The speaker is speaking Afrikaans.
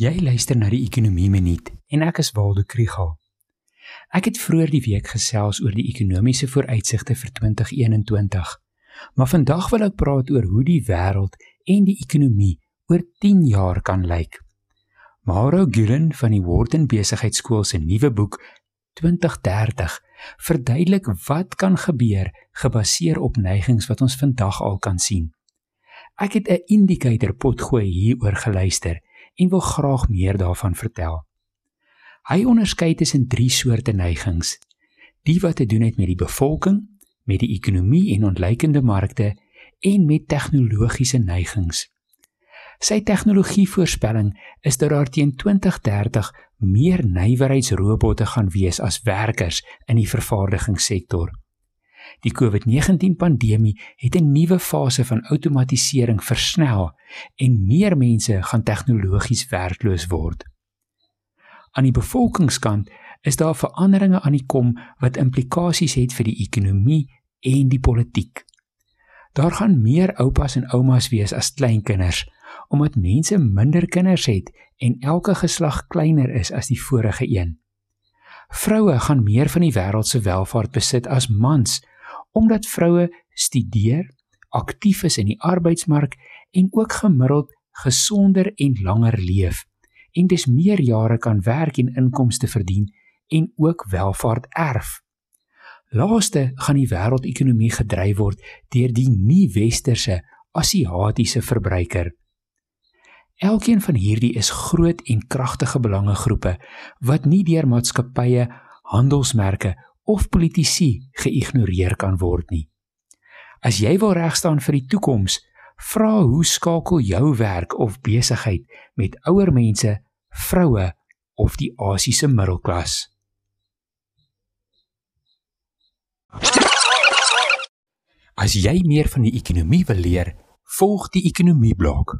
Jy luister na die Ekonomie Minuut en ek is Waldo Krügel. Ek het vroeër die week gesels oor die ekonomiese vooruitsigte vir 2021. Maar vandag wil ek praat oor hoe die wêreld en die ekonomie oor 10 jaar kan lyk. Mauro Gullen van die Wharton Besigheidsskool se nuwe boek 2030 verduidelik wat kan gebeur gebaseer op neigings wat ons vandag al kan sien. Ek het 'n indicator potgooi hieroor geluister en wil graag meer daarvan vertel. Hy onderskei tussen drie soorte neigings: die wat te doen het met die bevolking, met die ekonomie en ontleikende markte en met tegnologiese neigings. Sy tegnologievoorspelling is dat daar teen 2030 meer nywerheidsrobotte gaan wees as werkers in die vervaardigingssektor. Die COVID-19 pandemie het 'n nuwe fase van outomatisering versnel en meer mense gaan tegnologies werkloos word. Aan die bevolkingskant is daar veranderinge aan die kom wat implikasies het vir die ekonomie en die politiek. Daar gaan meer oupas en oumas wees as kleinkinders omdat mense minder kinders het en elke geslag kleiner is as die vorige een. Vroue gaan meer van die wêreld se welvaart besit as mans omdat vroue studeer, aktief is in die arbeidsmark en ook gemiddeld gesonder en langer leef en dis meer jare kan werk en inkomste verdien en ook welvaart erf. Laaste gaan die wêreldekonomie gedryf word deur die nie-westerse Asiatiese verbruiker. Elkeen van hierdie is groot en kragtige belangegroepe wat nie deur maatskappye, handelsmerke of politici geïgnoreer kan word nie. As jy wil reg staan vir die toekoms, vra hoe skakel jou werk of besigheid met ouer mense, vroue of die Asiese middelklas? As jy meer van die ekonomie wil leer, volg die ekonomie blok.